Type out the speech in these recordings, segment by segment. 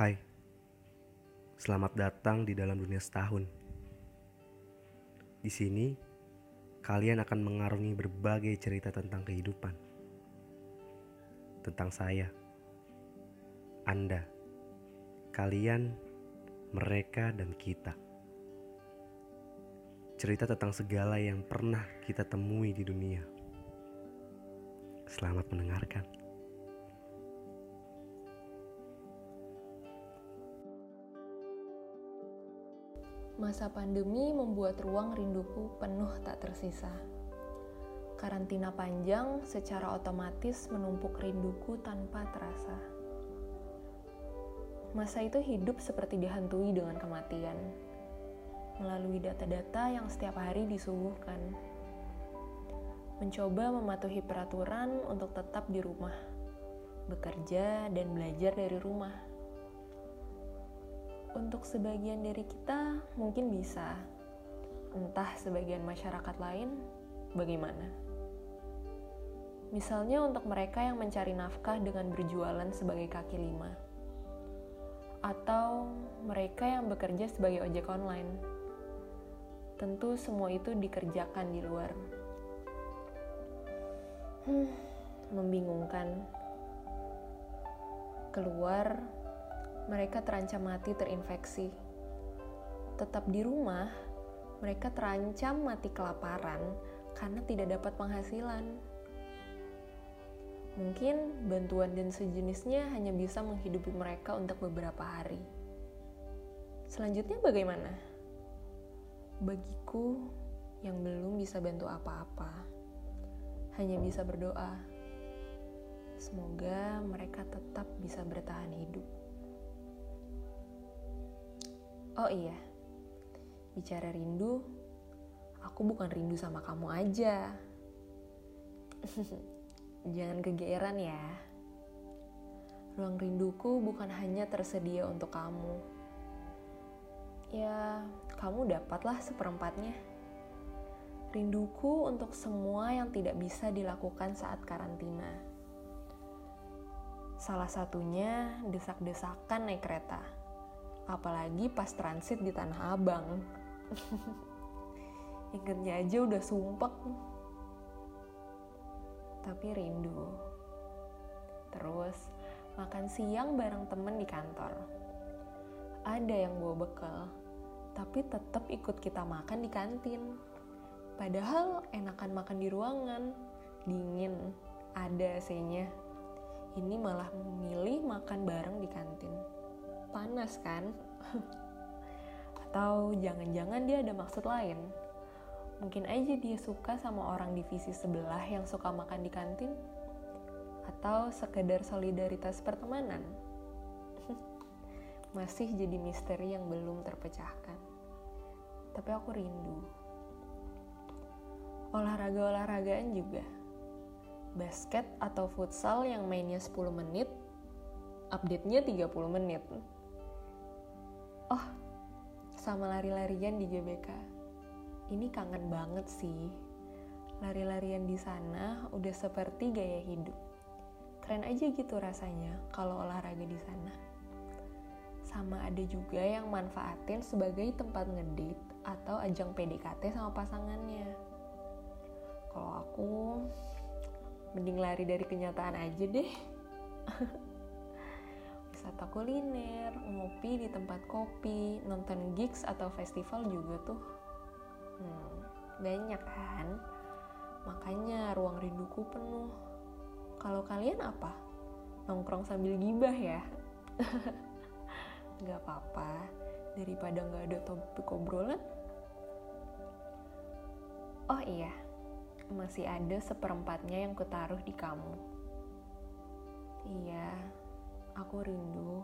Hai, selamat datang di dalam dunia setahun. Di sini, kalian akan mengarungi berbagai cerita tentang kehidupan, tentang saya, Anda, kalian, mereka, dan kita. Cerita tentang segala yang pernah kita temui di dunia. Selamat mendengarkan. Masa pandemi membuat ruang rinduku penuh tak tersisa. Karantina panjang secara otomatis menumpuk rinduku tanpa terasa. Masa itu hidup seperti dihantui dengan kematian, melalui data-data yang setiap hari disuguhkan. Mencoba mematuhi peraturan untuk tetap di rumah, bekerja dan belajar dari rumah untuk sebagian dari kita mungkin bisa, entah sebagian masyarakat lain bagaimana. Misalnya untuk mereka yang mencari nafkah dengan berjualan sebagai kaki lima, atau mereka yang bekerja sebagai ojek online. Tentu semua itu dikerjakan di luar. Hmm, membingungkan. Keluar mereka terancam mati terinfeksi. Tetap di rumah, mereka terancam mati kelaparan karena tidak dapat penghasilan. Mungkin bantuan dan sejenisnya hanya bisa menghidupi mereka untuk beberapa hari. Selanjutnya bagaimana? Bagiku yang belum bisa bantu apa-apa, hanya bisa berdoa. Semoga mereka tetap bisa bertahan hidup. Oh iya, bicara rindu, aku bukan rindu sama kamu aja. Jangan kegeeran ya. Ruang rinduku bukan hanya tersedia untuk kamu. Ya, kamu dapatlah seperempatnya. Rinduku untuk semua yang tidak bisa dilakukan saat karantina. Salah satunya desak-desakan naik kereta apalagi pas transit di Tanah Abang. Ingatnya aja udah sumpek. Tapi rindu. Terus makan siang bareng temen di kantor. Ada yang bawa bekal, tapi tetap ikut kita makan di kantin. Padahal enakan makan di ruangan, dingin, ada AC-nya. Ini malah memilih makan bareng di kantin kan? Atau jangan-jangan dia ada maksud lain? Mungkin aja dia suka sama orang divisi sebelah yang suka makan di kantin? Atau sekedar solidaritas pertemanan? Masih jadi misteri yang belum terpecahkan. Tapi aku rindu. Olahraga-olahragaan juga. Basket atau futsal yang mainnya 10 menit update-nya 30 menit. Oh, sama lari-larian di GBK. Ini kangen banget sih. Lari-larian di sana udah seperti gaya hidup. Keren aja gitu rasanya kalau olahraga di sana. Sama ada juga yang manfaatin sebagai tempat ngedate atau ajang PDKT sama pasangannya. Kalau aku mending lari dari kenyataan aja deh. wisata kuliner, ngopi di tempat kopi, nonton gigs atau festival juga tuh. Hmm, banyak kan? Makanya ruang rinduku penuh. Kalau kalian apa? Nongkrong sambil gibah ya? Gak apa-apa, daripada gak ada topik obrolan. Oh iya, masih ada seperempatnya yang kutaruh di kamu. Iya, aku rindu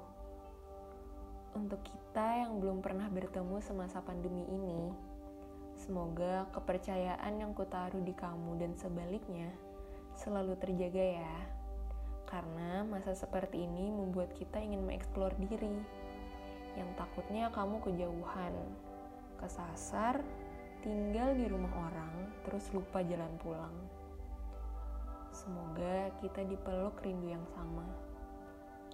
untuk kita yang belum pernah bertemu semasa pandemi ini. Semoga kepercayaan yang kutaruh di kamu dan sebaliknya selalu terjaga ya. Karena masa seperti ini membuat kita ingin mengeksplor diri. Yang takutnya kamu kejauhan, kesasar, tinggal di rumah orang, terus lupa jalan pulang. Semoga kita dipeluk rindu yang sama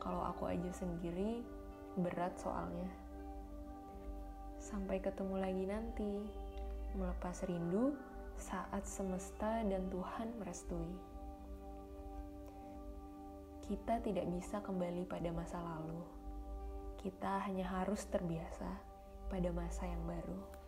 kalau aku aja sendiri berat soalnya. Sampai ketemu lagi nanti, melepas rindu saat semesta dan Tuhan merestui. Kita tidak bisa kembali pada masa lalu. Kita hanya harus terbiasa pada masa yang baru.